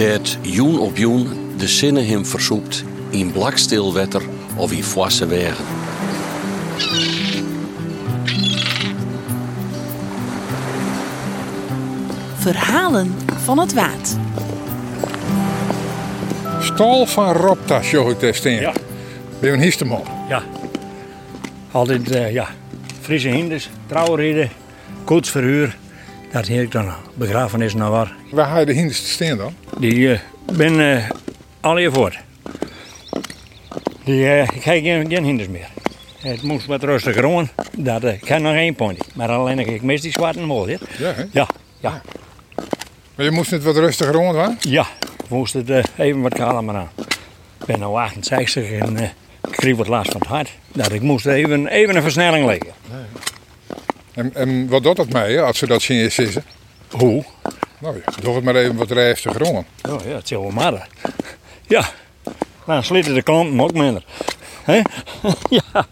Dat joen op joen de zinnen hem versoept in blakstil wetter of in foisse wegen. Verhalen van het Waad. Stal van Ropta, show ik daar. Ja. Ben je een histeman? Ja. Altijd, eh, ja. Friese hinders, trouwreden, koetsverhuur. Dat heet ik dan begrafenis naar waar. Waar ga je de hinderste staan dan? Die eh, ben eh al hier voort. Die, eh, ik heb geen, geen hinders meer. Het moest wat rustiger aan. Dat ik heb nog één pony. Maar alleen ik mis die zwarte mol. Ja? Ja, ja, Maar je moest het wat rustiger rond, hè? ja. Ik moest het even wat kalmer aan. Ik ben nu 68 en ik kreeg wat last van het hart. Dat ik moest even, even een versnelling leggen. En, en wat doet dat hè, als ze dat zien sissen? Hoe? Nou ja, doe het maar even wat rustiger rond. Oh ja, het zal wel maar. Ja, dan slitten de klanten ook minder. Hè? ja.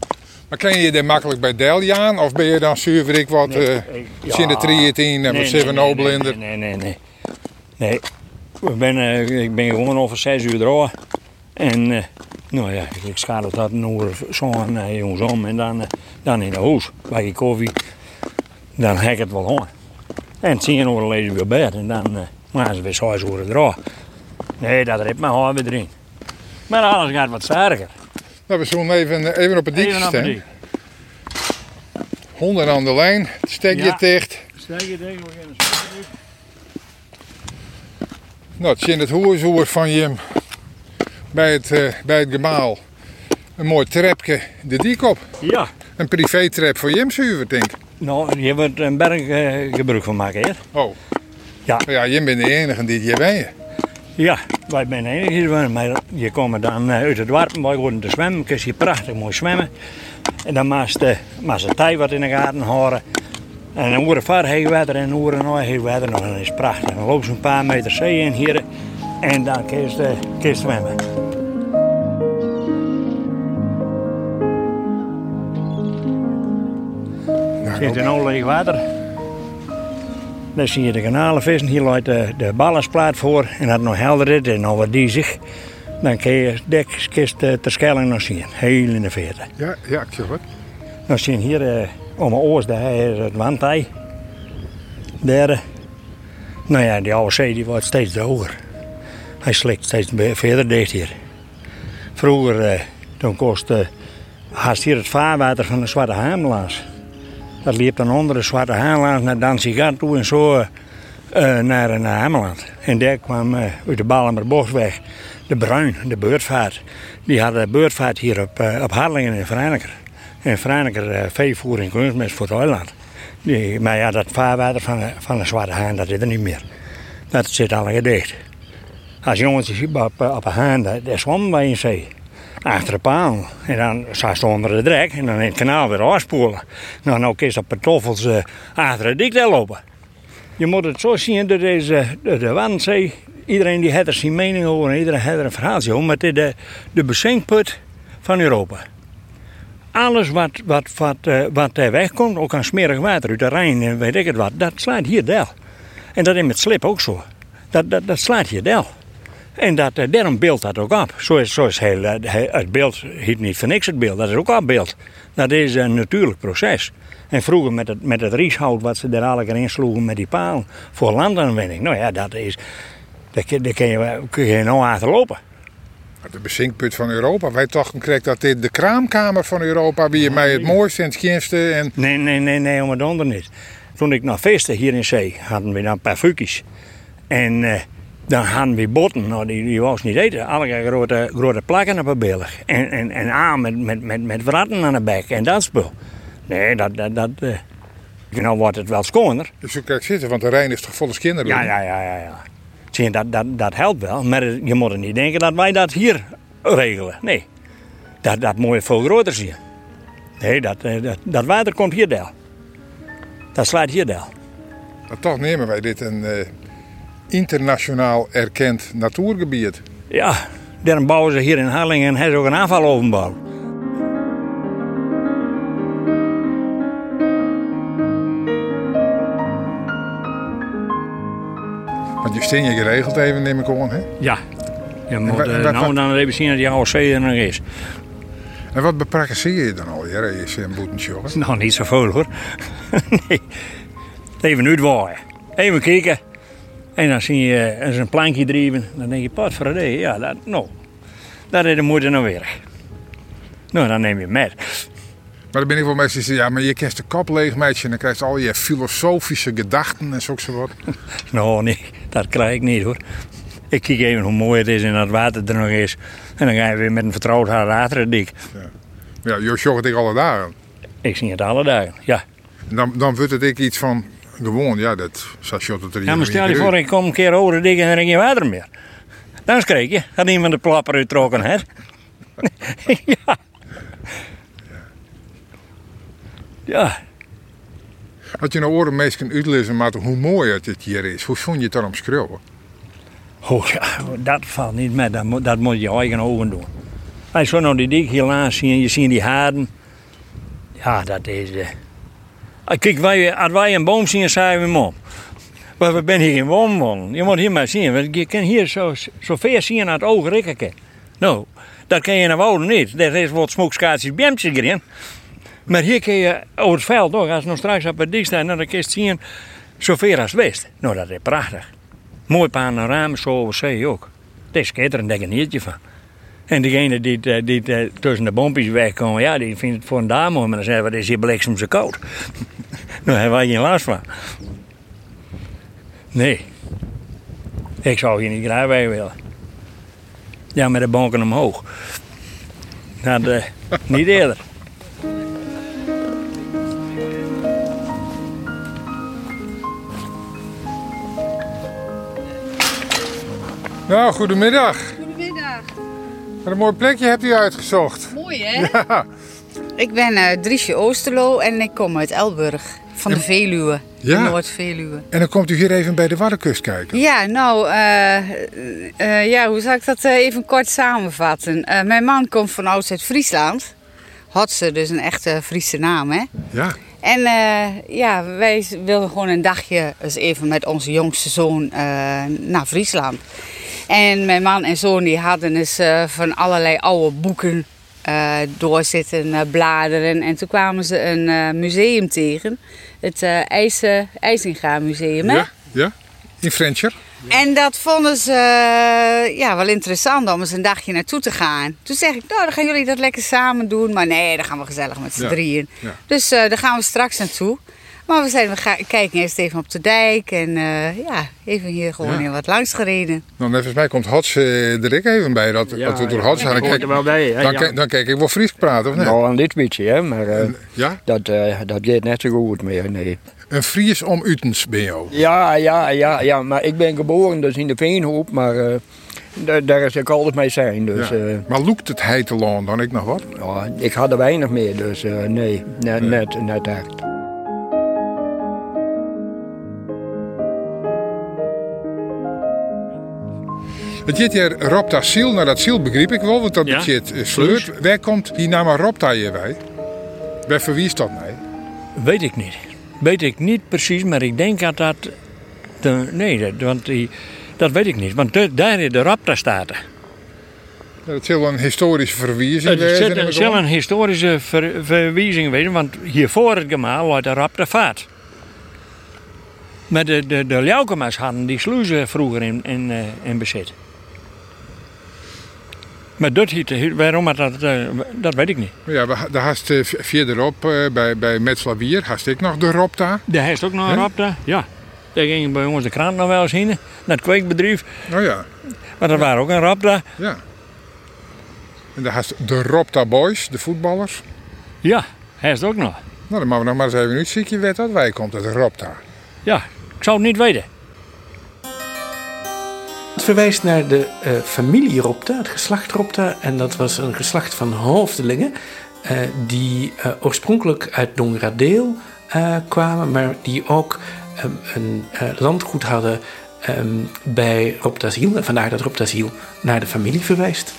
Maar ken je je daar makkelijk bij Deljaan? Of ben je dan zuiver wat Nee, eh ik- zin de 13 en wat zeven Nobelinder? Nee, nee, nee, nee. Nee, ik ben, eh, ik ben gewoon over zes uur droog. En eh, nou ja, ik schaduw dat nog zo'n uh, jongens om en dan, eh, dan in de huis bij je koffie. Dan hek ik het wel aan. En tien uur we weer bed en dan uh, ze weer zes uur droog. Nee, dat rept mijn haar weer erin. Maar alles gaat wat sterker. Nou, we zullen even, even op het dik Even op het staan. dik. Honden aan de lijn, het stekje Ja. dicht. Steek je tegen, we gaan Nou, het zin het hoerzoer van je bij het, eh, bij het gemaal. Een mooi trapje de dik op. Ja. Een privétrap voor Jim denk ik. Nou, je wordt een berg eh, gebruik van maken, hè? Oh. Ja. Ja, Jim bent de enige die hier ben je. Ja, wij zijn de enige hier, maar je komt dan eh, uit het water, wij worden te zwemmen, kun je prachtig mooi zwemmen. En dan maast de, maast de tij wat in de gaten houden. En dan worden vaar heel water en oren nog heel water nog, en dat is prachtig. Dan lopen ze een paar meter zee in hier en dan kun je, kun je zwemmen. Zit in olie water. Dan zie je de kanalen vissen. Hier loopt de, de ballensplaat voor. En dat nog helder is en nog wat diezig. Dan kun je dekkist uh, ter Schelling nog zien. Heel in de verte. Ja, ja, ik. Dan zie je hier uh, om mijn oors, daar is het wandtij. Daar. eh, Nou ja, die oude zee die wordt steeds droger. Hij slikt steeds verder dicht hier. Vroeger, eh, toen kost uh, haast hier het vaarwater van de Zwarte Haamlaas. Dat liep dan onder de Zwarte Haamlaas naar Danzigat toe en zo eh, naar, naar Hameland. En daar kwam eh, uit de Ballenberbosweg de Bruin, de beurtvaart. Die had de beurtvaart hier op, eh, op Harlingen en Vereiniger. En Vereiniger uh, veevoer en kunstmest voor het. Die, maar ja, dat vaarwater van, van de Zwarte Haan, dat is er niet meer. Dat zit allemaal dicht. Als jongens op, op een haan, daar zwommen wij in zee. Achter de paal. En dan zat ze onder de drek en dan in het kanaal weer afspoelen. Nou, nou kun je op pantoffels uh, achter de dik daar lopen. Je moet het zo zien, dat is uh, de, de. Iedereen die heeft er zijn mening over en iedereen heeft er een verhaaltje over. Maar het is de, de bezinkput van Europa. Alles wat, wat, wat, uh, wat daar wegkomt, ook aan smerig water uit de Rijn en weet ik het wat, dat slaat hier del. En dat is met slip ook zo. Dat, dat, dat slaat hier del. En dat, uh, daarom beeldt dat ook op. Zo is, zo is heel, uh, het beeld heet niet voor niks het beeld, dat is ook beeld. Dat is een natuurlijk proces. En vroeger met het, met het rieshout wat ze er alle keer insloegen met die paal voor landaanwinning. Nou ja, dat is, daar, daar kun, je, kun je nou achterlopen. De bezinkput van Europa. Wij dachten kreeg dat dit de kraamkamer van Europa, wie je mij het mooiste en het skinste. En... Nee, nee, nee, nee, om het onder niet. Toen ik naar feesten hier in zee, hadden we dan een paar fukies. En uh, dan hadden we botten, nou, die, die was niet eten. Alle grote, grote plakken op een billig. En, en, en aan met, met, met, met wratten aan de bek en dat spul. Nee, dat, dat, dat uh, nou wordt het wel schoner. Dus zo kijk zitten, want de Rijn is toch volle kinderen. Ja, ja, ja, ja. ja. Zie, dat, dat, dat helpt wel, maar je moet er niet denken dat wij dat hier regelen. Nee, dat, dat moet je veel groter zien. Nee, dat, dat, dat water komt hier del. Dat slaat hier del. Maar toch nemen wij dit een uh, internationaal erkend natuurgebied. Ja, daarom bouwen ze hier in Harlingen en ook een aanvalovenbouw. Want je steen je geregeld even, neem ik aan, hè? Ja. Je moet eh, nou wat- dan even zien dat die zee er nog is. En wat beprakkeseer je dan als je een boetentje hoor? Nou, niet zoveel hoor. nee. Even uitwaaien. Even kijken. En dan zie je eh, eens een plankje drijven. Dan denk je, de ja, dat, nou, dat is de moeite nou weer. Nou, dan neem je met. Maar dan ben ik wel mensen die zeggen, ja, maar je kent de kop leeg, meisje. En dan krijg je al je filosofische gedachten en zo wat. Nou, nee, dat krijg ik niet hoor. Ik kijk even hoe mooi het is en dat het water er nog is. En dan ga je weer met een vertrouwd haar water dik. Ja, je zorgt het alle dagen. Ik zie het alle dagen, ja. En dan, dan wordt het ik iets van, gewoon, ja, dat, je het er Ja, maar stel je voor, ik kom een keer over de dik en er geen water meer. Dan schrik je, dat iemand de plapper uittrokken heeft. ja. Ja, Had je nou oren meestal uitlezen, maar hoe mooi het dit hier is. Hoe vond je het dan omschreeuwen? oh, ja, dat valt niet met, dat moet, dat moet je eigen ogen doen. Als je zo nou die dik hiernaast ziet en je ziet die haarden. Ja, dat is... eh Kijk, wij, als wij een boom zien, zeggen we mom. Maar we zijn hier geen boom wonen. Je moet hier maar zien. want Je kan hier zo, zo ver zien naar het oog rikken. Nou, dat kan je in de niet. Er is wat smoekskaartjes bjemtjes erin. Maar hier kun je over het veld nog, als je nog straks op het dik staat, dan kun je zien zo ver als west. Nou, dat is prachtig. Mooi panorama, zo over zee ook. Het is schitterend, daar geniet je van. En degene die, eh, die, eh, tussen de bompjes wegkomen, ja, die vindt het voor een dame mooi. Maar dan zeggen we, het is hier bliksem zo koud. nou, hebben wij geen last van. Nee. Ik zou hier niet graag bij willen. Ja, met de bonken omhoog. Dat, eh, niet eerder. Nou. Goedemiddag. Wat een mooi plekje hebt u uitgezocht. Mooi hè? Ja, Ik ben eh Driesje Oosterlo en ik kom uit Elburg. Van de Veluwe. Ja. De Noord-Veluwe. en dan komt u hier even bij de Waddenkust kijken. Ja, nou, eh, eh, ja, hoe zal ik dat even kort samenvatten? Eh, mijn man komt van ouds uit Friesland. Hotse, dus een echte Friese naam, hè? Ja. En eh, ja, wij wilden gewoon een dagje eens even met onze jongste zoon eh, naar Friesland. En mijn man en zoon die hadden dus eh, van allerlei oude boeken eh doorzitten eh, bladeren. En toen kwamen ze een museum tegen. Het IJse, IJsinga Museum. Hè? Ja, ja. In Frencher. En dat vonden ze ja, wel interessant om eens een dagje naartoe te gaan. Toen zeg ik, nou dan gaan jullie dat lekker samen doen. Maar nee, dan gaan we gezellig met z'n Ja, drieën. ja. Dus eh, daar gaan we straks naartoe. Maar we zeiden, we gaan, kijken eerst even op de dijk. En eh, ja, even hier gewoon Ja. heel wat langs gereden. Nou, volgens mij komt Hots eh, er ik even bij. Dat, dat we door Hots gaan. Dan, hoort kijk, er wel bij, hè? dan, Ja. dan kijk ik wel Fries praten, of niet? Nou, een dit beetje, hè, maar eh, Ja? dat, eh, dat gaat net zo goed meer, nee. Een Fries om Utens ben jou. Ja, ja, ja, ja, maar ik ben geboren dus in de Veenhoop, maar eh, daar, is ik altijd mee zijn. Dus Ja. eh, Maar loekt het heiteland dan ik nog wat? ja, ik had er weinig meer, dus eh, nee, net, net, net echt. Het zit hier Robta Ziel. Nou, dat Ziel begreep ik wel, want dat Ja. zit uh, sleurt. Waar komt die naam Robta hier bij? Bij voor wie is dat nee? Weet ik niet. Weet ik niet precies, maar ik denk dat dat... De, nee, dat, want die, dat weet ik niet. Want de- daar in de Rapta staat. Dat zal een historische verwijzing Het aan. een historische ver- verwijzing wezen, want hiervoor het gemaal was de Rapta vaart. Maar de, de, de Ljaukema's hadden die sluizen vroeger in, in, eh, in bezit. Maar dat hiet, waarom had dat, eh, dat weet ik niet. Ja, daar haast uh, verderop eh, bij, bij Metslavier, haast ik nog de Robta. Daar heeft ook nog een Hè? Rapta. Ja. Daar ging bij ons de krant nog wel eens heen. Naar het kweekbedrijf. Nou ja, Maar dat waren ook een Rapta. ja. En daar haast de Robta Boys, de voetballers. Ja, het ook nog. Nou, dan maken we nog maar eens even een weten dat wij komt uit de Robta. Ja, ik zou het niet weten. Verwijst naar de eh, familie Ropta, het geslacht Ropta. En dat was een geslacht van hoofdelingen eh, die eh, oorspronkelijk uit Dongradeel kwamen, maar die ook ehm, een landgoed hadden ehm, bij Roptaziel. En vandaar dat Roptaziel naar de familie verwijst.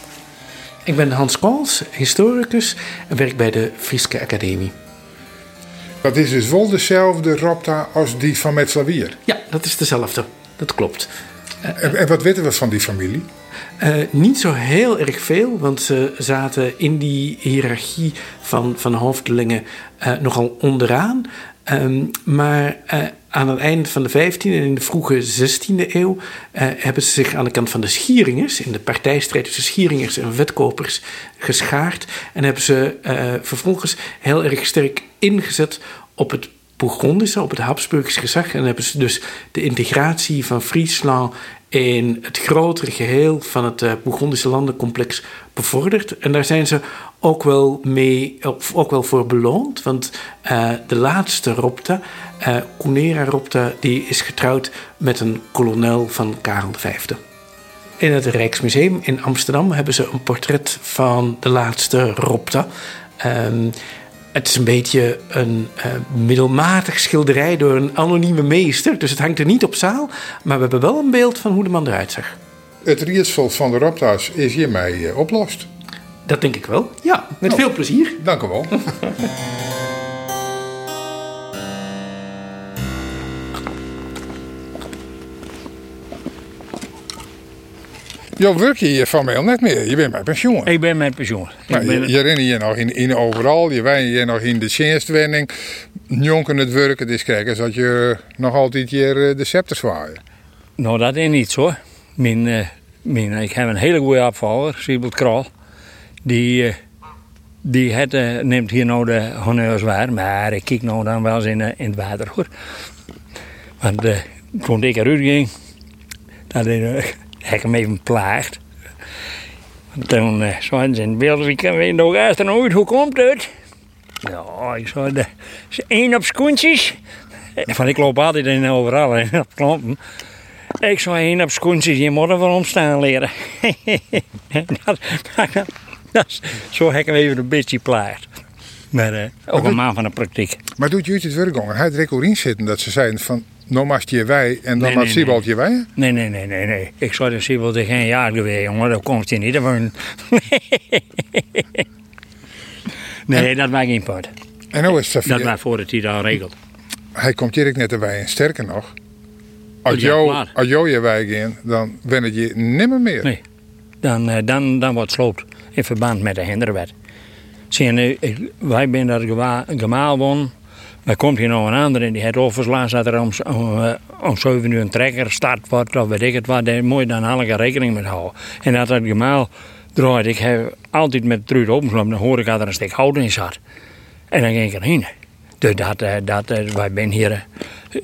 Ik ben Hans Kools, historicus en werk bij de Frieske Academie. Dat is dus wel dezelfde Robta als die van Metslavier. Ja, dat is dezelfde. Dat klopt. En, wat weten we van die familie? Eh, niet zo heel erg veel, want ze zaten in die hiërarchie van, van hoofdelingen eh, nogal onderaan. Ehm, maar eh, aan het eind van de 15e en in de vroege 16e eeuw hebben ze zich aan de kant van de Schieringers, in de partijstrijd tussen Schieringers en Wetkopers, geschaard. En hebben ze vervolgens heel erg sterk ingezet op het Op het Habsburgisch gezag. En hebben ze dus de integratie van Friesland in het grotere geheel van het uh, landencomplex bevorderd. En daar zijn ze ook wel, mee, ook wel voor beloond. Want uh, de laatste Ropta, uh, Cunera Ropta, die is getrouwd met een kolonel van Karel V. In het Rijksmuseum in Amsterdam hebben ze een portret van de laatste Ropta. Um, het is een beetje een uh, middelmatig schilderij door een anonieme meester. Dus het hangt er niet op zaal. Maar we hebben wel een beeld van hoe de man eruit zag. Het rietsel van de Rapta's is hiermee uh, oplost. Dat denk ik wel. Ja, met veel plezier. Dank u wel. Jo, werk je hier formeel net meer? Je bent met pensioen. Ik ben met pensioen. Maar ben... je, je rent hier nog in, in overal. Je wijnt hier nog in de tjenstwenning. Jonken het werken. Is kijken dat je nog altijd hier de scepter zwaaien. Nou, dat is niet zo. Mijn, uh, mijn, ik heb een hele goede opvaller, Siebelt Kral. Die, uh, die het, uh, neemt hier nou de honneurs waar. Maar ik kijk nou dan wel eens in, in het water hoor. Want toen ik eruit ging, dat ik heb hem even plaagd. Toen uh, zeiden ze in beeld, ik weet nog eerst nooit, hoe komt het? Ja, ik zei, de, één op schoentjes. Van ik loop altijd in overal in op klompen. Ik zei één op schoentjes, je moet er van omstaan leren. dat, dat, dat, zo heb ik hem even een beetje plaagd. Maar uh, ook een man van de praktijk. Maar doet je het werk? Hij had er zitten dat ze zeiden van nou mag je wij en dan nee, Siebold je wij? Nee, nee, nee, nee, nee. Ik zou de Siebold geen jaar geweest, jongen. Dat komt je niet van. nee, en, dat maakt geen punt. En hoe is dat? Dat maakt voor het hij al regelt. Hij komt direct net erbij. En sterker nog, als jou, als jou je wij gaan, dan ben het je nimmer meer. Nee, dan, uh, dan, dan wordt sloopt in verband met de hinderwet. Zie je, wij zijn daar gemaal won. Dan komt hier nog een ander en die heeft overslagen dat er om, om, om 7 uur een trekker start wordt of weet ik het wat. Daar moet je dan alle rekening mee houden. En dat het gemaal draait. Ik heb altijd met Truud openslopen, dan hoor ik dat er een stuk hout in zat. En dan ging ik erheen. Dus dat, dat, wij zijn hier,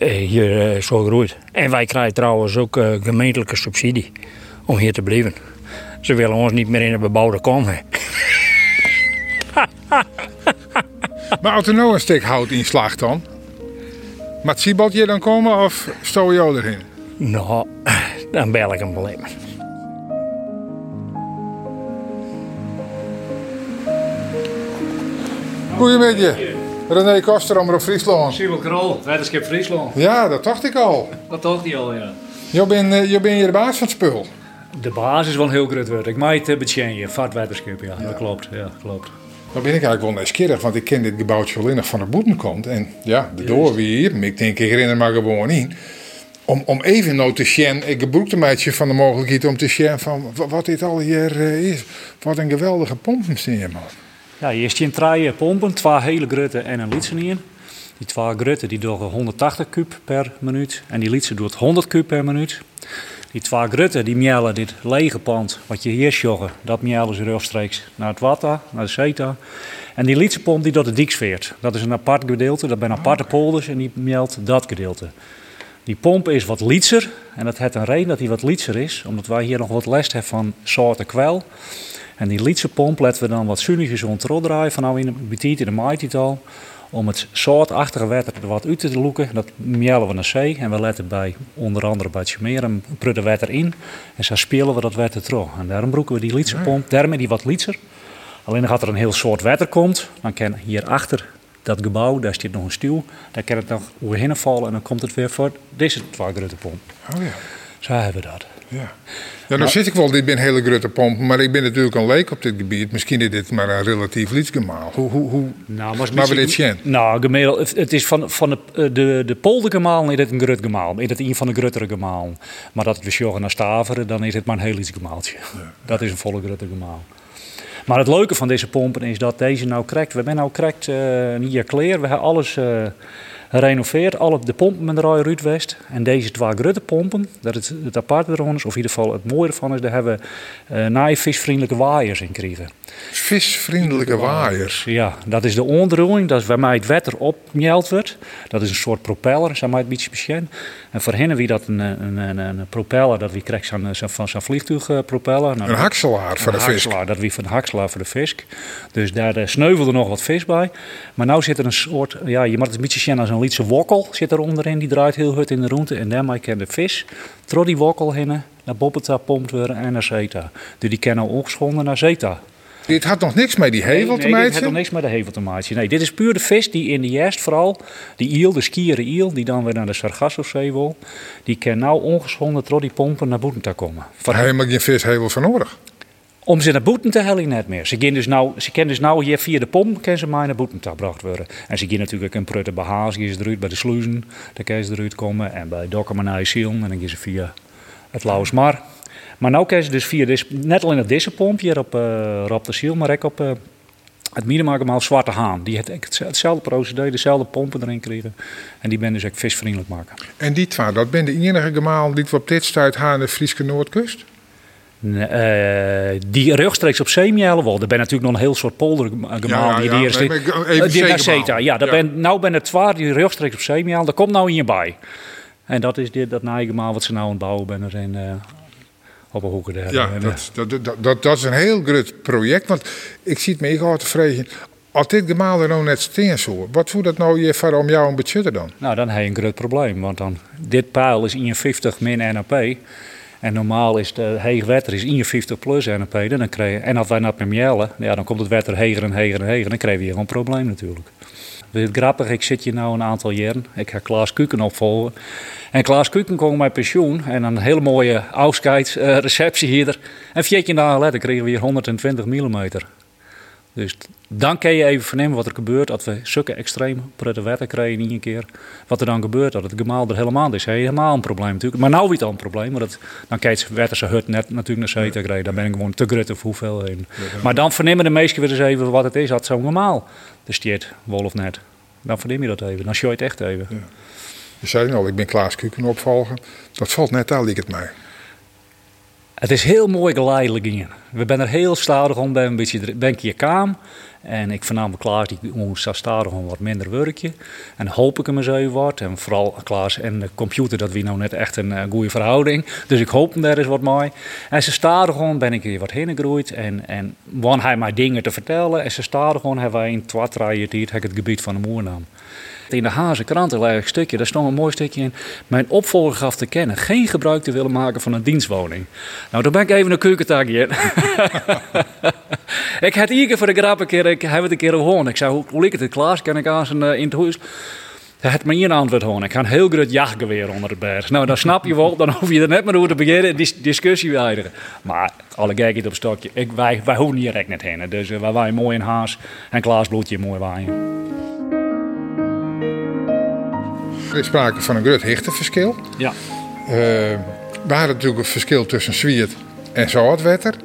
hier zo gegroeid. En wij krijgen trouwens ook gemeentelijke subsidie om hier te blijven. Ze willen ons niet meer in de bebouwde kom. Maar als er nou een stuk hout in slaagt dan? Moet Siebold je dan komen of stoot je erin? Nou, dan bel ik hem wel even. Goedemiddag. René Koster, Omroep Friesland. Siebold Krol, wetenschap Friesland. Ja, dat dacht ik al. Dat dacht hij al, ja. Je bent, uh, je bent hier de baas van het spul. De baas is wel een heel groot woord. Ik maak het betjenje, vaartwetenschap, ja. ja. Dat klopt, ja, klopt. Dan ben ik eigenlijk wel nieuwsgierig, want ik ken dit gebouwtje wel nog van de boeten komt. En ja, de door maar ik denk, ik herinner me gewoon in. Om, om even nou te zien, ik gebruikte meidje van de mogelijkheid om te zien van wat dit al hier uh, is. Wat een geweldige pompen zie man. Ja, je hebt drie pompen, twee hele grote en een lietse in. Die twee grote die doen 180 kub per minuut en die lietse doet 100 kub per minuut. Die twee grutten die mielen dit lege pand, wat je hier joggen, dat mielen ze rechtstreeks naar het water, naar de CETA. En die lietsepomp die door de dik veert. Dat is een apart gedeelte, dat zijn aparte polders en die mielt dat gedeelte. Die pomp is wat lietser en dat heeft een reden dat die wat lietser is, omdat wij hier nog wat last hebben van soorten kwel. En die lietse pomp letten we dan wat zuiniger zo'n draaien van nou in de betiet in de maait al om het soortachtige water er wat uit te loeken. Dat mielen we naar zee en we letten bij onder andere bij het Chimeren prudde water in. En zo spelen we dat water terug. En daarom broeken we die lietserpomp, daarmee die wat lietser. Alleen als er een heel soort water komt, dan kan hier achter dat gebouw, daar staat nog een stuw, daar kan het nog overheen vallen en dan komt het weer voor deze twee grote pomp. Oh ja. Zo hebben we dat. Ja. Ja, nou zit ik wel, dit ben hele grote pompen, maar ik ben natuurlijk een leek op dit gebied. Misschien is dit maar een relatief lietsgemaal. Hoe, hoe, hoe Nou, maar maar we dit zien? Nou, gemiddeld, het- het is van, van de, eh, de, de poldergemaal is het een grut gemaal. Is het een van de gruttere gemaal. Maar dat we sjoggen naar Staveren, dan is het maar een heel iets gemaaltje. Dat is een volle grutte gemaal. Maar het leuke van deze pompen is dat deze nou krijgt. We hebben nou krijgt eh, een jaar kleer. We hebben alles eh gerenoveerd. Alle, de pompen met de rode Ruudwest. En deze twee grote pompen, dat is het aparte ervan is, of in ieder geval het mooie ervan is, daar hebben we eh naaivisvriendelijke waaiers in gekregen. Visvriendelijke waaiers. Ja, dat is de onderroering. Dat is waar mij het wetter opmeld wordt. Dat is een soort propeller, zeg maar het beetje. En voor hen wie dat een, een, een, een propeller, dat wie krijgt zo'n, zo'n- van zo'n vliegtuigpropeller. Nou, Een hakselaar voor de vis. dat wie van een hakselaar voor de vis. Dus daar eh, sneuvelde nog wat vis bij. Maar nu zit er een soort, ja, je moet het een beetje zien als een lietse wokkel zit er onderin. Die draait heel goed in de roente. En daarmee kan de vis, door die wokkel heen, naar Bobbeta pompt worden en naar Zeta. Dus die kan nou ongeschonden naar Zeta. Dit had nog niks met die hevel te Nee, dit heeft nog maken. niks met de hevel te maken. Nee, dit is puur de vis die in de jest vooral, die iel, de skieren iel, die dan weer naar de Sargassozee wil, die kan nou ongeschonden door die pompen naar Boetenta komen. Daar helemaal geen vishevel van nodig. Om ze naar Boeten te hellen net meer. Ze kunnen dus nou, ze kennen dus nou hier via de pomp kan ze naar Boetenta gebracht worden. En ze gaan natuurlijk in Prutte bij ze eruit bij de sluizen, daar kan ze eruit komen. En bij Dokkum naar en dan gaan ze via het Lauwersmar. Maar nu kan ze dus via deze, net alleen op deze pomp hier op, op de Ziel, maar ook op eh, het Miedenmarkemaal Zwarte Haan. Die echt hetzelfde procedé, dezelfde pompen erin kregen. En die ben dus ook visvriendelijk maken. En die twee, dat ben de enige gemaal die we op dit stuit aan de Friese Noordkust. Eh, die rechtstreeks op zeemjellen wel. Er ben natuurlijk nog een heel soort poldergemaal Ja, ja, die ja. Eh, die. Ja, daar. Ben, nou ben het zwaar die rechtstreeks op zeemjel. Daar komt nou in je bij. En dat is dit, dat naaigemaal wat ze nou aan het bouwen zijn er in, eh, op een hoeken daar. Ja, En, dat, dat, dat, dat, dat is een heel groot project. Want ik zie het me te vrezen. Als dit gemaal er nou net steen zo, wat voert dat nou je om jou een budget dan? Nou, dan heb je een groot probleem. Want dan, dit pijl is 51 min NAP. En normaal is de heeg wetter is 51 plus NAP. Dan krijg je, en als wij naar Pemjelle, ja, dan komt het wetter heger en heger en heger. Dan krijg je hier een probleem natuurlijk. Het grappig, ik zit hier nu een aantal jaren. Ik ga Klaas Kuken opvolgen. En Klaas Kuken kwam met pensioen. En een hele mooie afscheidsreceptie hier. En vier jaar na later kregen we hier 120 mm. Dus dan kan je even vernemen wat er gebeurt als we zulke extreem prutte wetten krijgen in één keer. Wat er dan gebeurt, dat het gemaal er helemaal is. Helemaal een probleem natuurlijk. Maar nou weer al een probleem. Maar dat, dan kijk je wetten ze hut net natuurlijk naar zee krijgen. Dan ben ik gewoon te grut of hoeveelheden. Maar dan vernemen de meesten weer eens even wat het is. Had zo normaal de stiert, wol of net. Dan verneem je dat even. Dan show je het echt even. Je zei al, ik ben Klaas Kuken opvolger. Dat valt net aan, liep het mij. Het is heel mooi geleidelijk in. We zijn er heel stadig om, ben een beetje hier kaam. En ik vernam Klaas, die moest stadig om wat minder werkje. En hoop ik hem eens even wat. En vooral Klaas en de computer, dat we nou net echt een eh, goede verhouding. Dus ik hoop hem daar eens wat mee. En ze stadig om, ben ik hier wat heen gegroeid. En, en hij mij dingen te vertellen. En ze stadig om, hebben wij in twee, drie het gebied van de Moernam. In de Haze krant een leuk stukje, daar stond een mooi stukje in. Mijn opvolger gaf te kennen geen gebruik te willen maken van een dienstwoning. Nou, dan ben ik even een keukentagje. ik had hier voor de grap een keer, ik heb het een keer gehoord. Ik zei, hoe, hoe het Klaas? Kan ik aan zijn uh, in het huis? Hij had me een antwoord horen. Ik ga een heel groot jachtgeweer onder de berg. Nou, dan snap je wel, dan hoef je er net maar over te beginnen, dis discussie te eindigen. Maar alle gekheid op een stokje, ik, wij, wij hoeven hier echt net heen. Dus uh, wij waaien mooi in haas en Klaas bloedje mooi waaien. Er sprake van een groot hichteverschil. Ja. Uh, we hadden natuurlijk een verschil tussen zwiert en zoutwetter.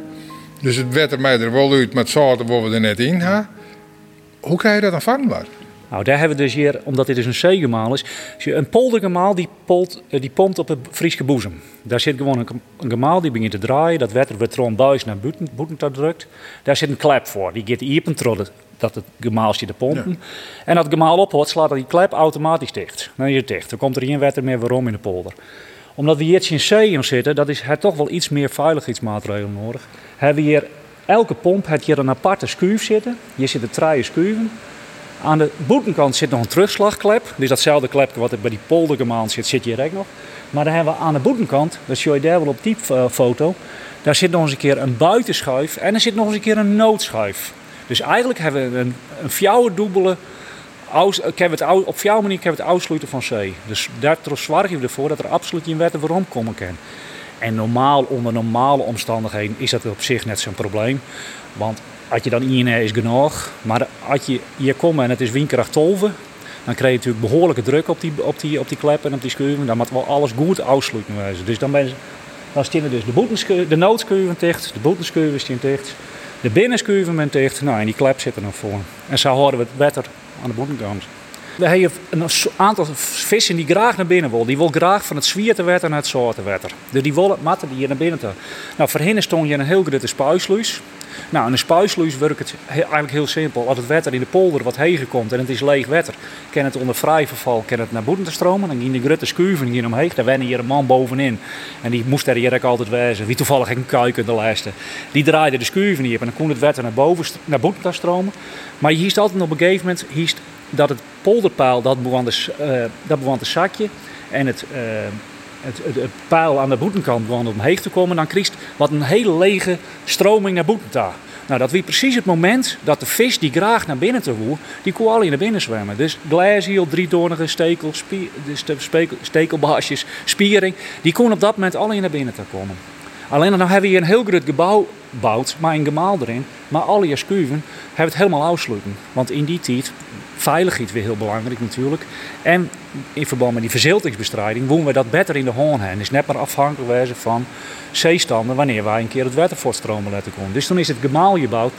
Dus het wetter mij er wel uit, maar het zout waar we er net in gaan. Hoe krijg je dat dan vangbaar? Nou, daar hebben we dus hier, omdat dit dus een zeegemaal is, een poldergemaal die, polt, die pompt op het Friese boezem. Daar zit gewoon een, een gemaal die begint te draaien, dat wetter wordt rond buis naar boeten, boeten drukt. Daar zit een klep voor, die gaat iepen dat het gemaal zit te pompen. Ja. En als het gemaal ophoudt, slaat die klep automatisch dicht. Dan is het dicht, dan komt er geen wetter meer waarom in de polder. Omdat we hier in zee zitten, dat is het toch wel iets meer veiligheidsmaatregelen nodig. Hebben we hier elke pomp heeft hier een aparte schuif zitten. Hier zitten drie schuiven. Aan de boetenkant zit nog een terugslagklep. Dus datzelfde klepje wat er bij die poldergemaal zit, zit hier ook nog. Maar dan hebben we aan de boetenkant, dat zie je daar wel op die foto, daar zit nog eens een keer een buitenschuif en er zit nog eens een keer een noodschuif. Dus eigenlijk hebben we een, een fjouwerdubbele heb het op jouw manier heb het uitsluiten van zee. Dus daar zorg je ervoor dat er absoluut geen wetten voor omkomen kan. En normaal, onder normale omstandigheden is dat op zich net zo'n probleem. Want als je dan INR is genoeg, maar als je hier komt en het is windkracht 12, dan krijg je natuurlijk behoorlijke druk op die, op die, op die klep en op die schuiven. Dan moet wel alles goed uitsluiten. Dus dan, ben dan dus de, de noodschuiven dicht, de boetenschuiven staan dicht, de binnenschuiven zijn dicht. Nou, en die klep zit er nog voor. En zo houden we het wetter aan de boetenkant. We hebben een aantal vissen die graag naar binnen willen. Die willen graag van het zwiertewetter naar het zoetewetter. Dus die willen matten die hier naar binnen te. Nou, voor hen stond je een heel grote spuisluis. Nou, in een spuisluis werkt het he- eigenlijk heel simpel. Als het wetter in de polder wat hegen komt en het is leeg wetter, kan het onder vrij verval kan het naar boeten te stromen. Dan gaan de grote schuiven hier omheen. Daar wennen hier een man bovenin. En die moest er hier ook altijd wezen. Wie toevallig een kuik in de lijsten. Die draaide de schuiven hier en dan kon het wetter naar boven naar boeten te stromen. Maar je hiest altijd op een gegeven moment hiest dat het polderpaal dat de, s- eh, dat zakje en het, eh, het, paal aan de boetenkant begon omheen te komen, dan je wat een hele lege stroming naar boeten toe. Nou, dat was precies het moment dat de vis die graag naar binnen te die kon al naar binnen zwemmen. Dus glaziel, driedoornige stekel, spie, spekel- stekelbaasjes, spiering, die kon op dat moment al naar binnen te komen. Alleen dan hebben we hier een heel groot gebouw gebouwd, maar een gemaal erin. Maar alle je schuiven hebben het helemaal afsluiten. Want in die tijd, veiligheid weer heel belangrijk natuurlijk. En in verband met die verziltingsbestrijding, wonen we dat beter in de hoorn hebben. Dus net maar afhankelijk van zeestanden wanneer wij een keer het water voortstromen laten komen. Dus toen is het gemaal gebouwd.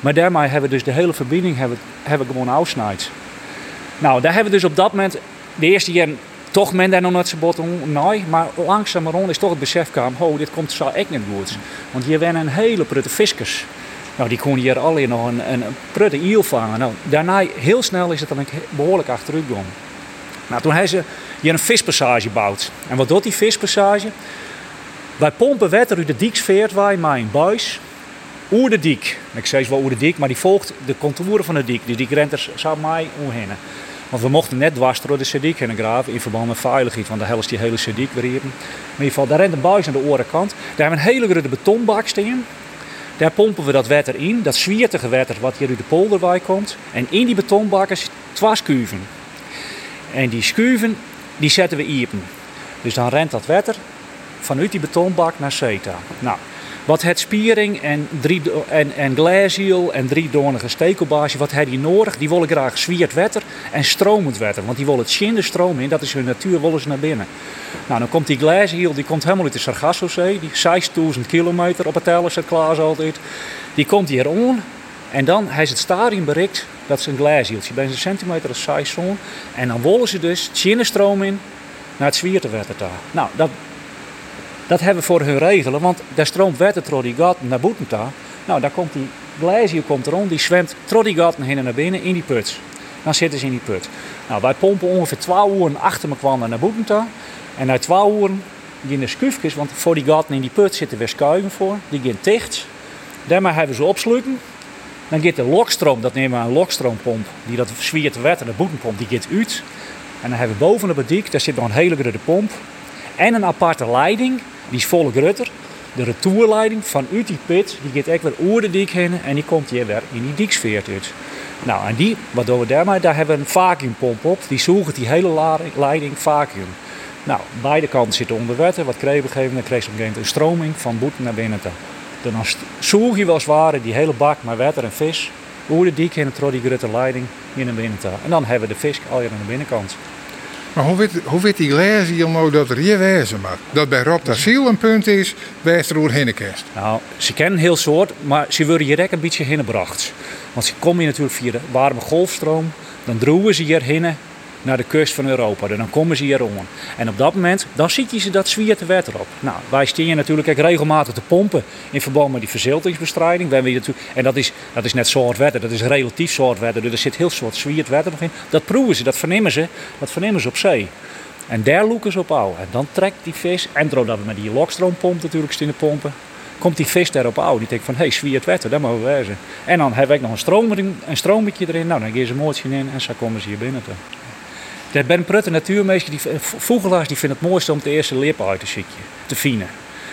Maar daarmee hebben we dus de hele verbinding hebben, hebben gewoon afsnijd. Nou, daar hebben we dus op dat moment, de eerste jaren, toch men daar nog net zo bot nee, maar langzamerhand is toch het besef kwam, dit komt zo echt niet goed. Want hier werden een hele prutte viskers. Nou, die konden hier alleen nog een, een, prutte iel vangen. Nou, daarna, heel snel is het dan behoorlijk achteruit. Nou, toen hebben ze hier een vispassage gebouwd. En wat doet die vispassage? Wij pompen water uit de dieksveert wij met een buis. Oer de diek. Ik zei wel oer de diek, maar die volgt de contouren van de diek. Dus die rent er zo mij omheen. Want we mochten net dwars door de sediek heen graven in verband met veiligheid. Want de helft die hele sediek weer. Maar in ieder geval, daar rent een buis aan de orenkant. Daar hebben we een hele grote betonbak staan. Daar pompen we dat water in, dat zwiertige water wat hier uit de polderwij komt. En in die betonbakken twee schuiven. En die schuiven, die zetten we iepen. Dus dan rent dat water vanuit die betonbak naar Zeta. Nou, wat het spiering en, drie, en, en glaziel en stekelbaasje, wat hebben die nodig? Die willen graag zwierd water en stromend water. Want die willen het schinder stroom in, dat is hun natuur, willen ze naar binnen. Nou, dan komt die glaziel, die komt helemaal uit de Sargassozee. Die 6000 kilometer op het tellen zit klaar altijd. Die komt hier on en dan heeft het stadium bereikt, dat is een glazieltje, bij een centimeter of 6 zo'n. En dan willen ze dus het schinnenstroom in naar het zwiertewater daar. Nou, dat, dat hebben we voor hun regelen, want daar stroomt water door die naar boeten. Nou, daar komt die glazier komt erom, die zwemt door die gat heen en naar binnen in die put. Dan zitten ze in die put. Nou, wij pompen ongeveer 12 uur achter me kwam naar boeten. En na 12 uur gaan de schuifjes, want voor die gaten in die put zitten weer schuiven voor. Die gaan dicht. Daarmee hebben ze opsluiten. Dan gaat de lokstroom, dat nemen we een lokstroompomp, die dat zwiert water, de boetenpomp, die gaat uit. En dan hebben we boven op het daar zit nog een hele grote pomp. En een aparte leiding, die is volle grutter. De retourleiding vanuit die put, die gaat echt weer oer de dik heen en die komt hier weer in die diksfeer uit. Nou, en die, wat doen we daarmee? Daar hebben we een vacuümpomp op. Die zoekt die hele leiding vacuüm. Nou, beide kanten zitten onder water. Wat kreeg we gegeven? Dan kreeg je op een moment een stroming van boeten naar binnen. Dan zoeg je wel eens ware die hele bak met water en vis. Oer de dik heen en trok die grote leiding hier naar binnen. En dan hebben we de vis al hier aan de binnenkant. Maar hoe weet, hoe die glaziel nou dat er hier wezen mag? Dat bij Rob een punt is, wijst er hinnekest. Nou, ze kennen heel soort, maar ze worden hier ook een beetje hingebracht. Want ze komen hier natuurlijk via de warme golfstroom. Dan droegen ze hier heen naar de kust van Europa. Dan komen ze hier om. En op dat moment, dan ziet je ze dat zwierte water op. Nou, wij hier natuurlijk regelmatig te pompen in verband met die verziltingsbestrijding. We hebben en dat is, dat is net soort water, dat is relatief soort water. Dus er zit heel soort zwiert water nog in. Dat proeven ze, dat vernemen ze, dat vernemen ze op zee. En daar loeken ze op ouw. En dan trekt die vis, en doordat we met die lokstroompomp natuurlijk te pompen, komt die vis daarop ouw. Die denkt van, hé, hey, zwiert water, dat mogen we wezen. En dan heb ik nog een, stroom erin. Nou, dan gaan ze een moordje in en zo komen ze hier binnen. Te. De Ben Prutte natuurmeester, die, vogelaars, die vinden het mooiste om de eerste lip uit te zitten, te vinden.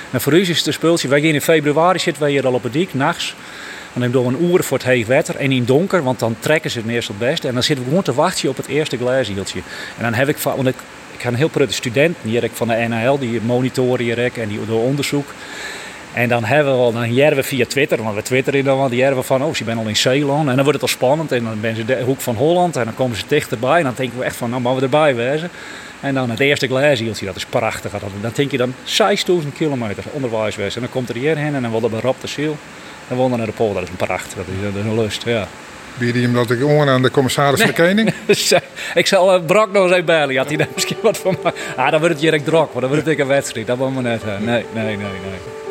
Nou, voor u is het een speeltje. Wij gaan in februari zitten wij hier al op het dik, nachts. Dan ik door een uur voor het heet wetter en in donker, want dan trekken ze het meestal het beste. En dan zitten we gewoon te wachten op het eerste glaashieltje. En dan heb ik, va- want ik, ik heb een heel pruttige student, hier van de NHL, die monitoren en die door onderzoek. En dan hebben we wel, dan we via Twitter, want we twitteren dan wel, die we van, oh, ze zijn al in Zeeland. En dan wordt het al spannend en dan ben ze de hoek van Holland en dan komen ze dichterbij. En dan denken we echt van, nou, mogen we erbij wezen. En dan het eerste glaashieltje, dat is prachtig. Dat- Dan denk je dan 6000 kilometer onderwijs wezen. En dan komt er hierheen en dan willen we op de ziel. Dan we naar de pool, dat is een pracht, dat is, dat is een lust, ja. Bied je hem dat ik aan de commissaris van ik zal uh, Brak nog eens even bellen. Had hij daar misschien wat van mij? Ah, dan wordt het direct drok, want dan wordt het een wedstrijd. Dat willen we net. hè. Nee, nee, nee, nee.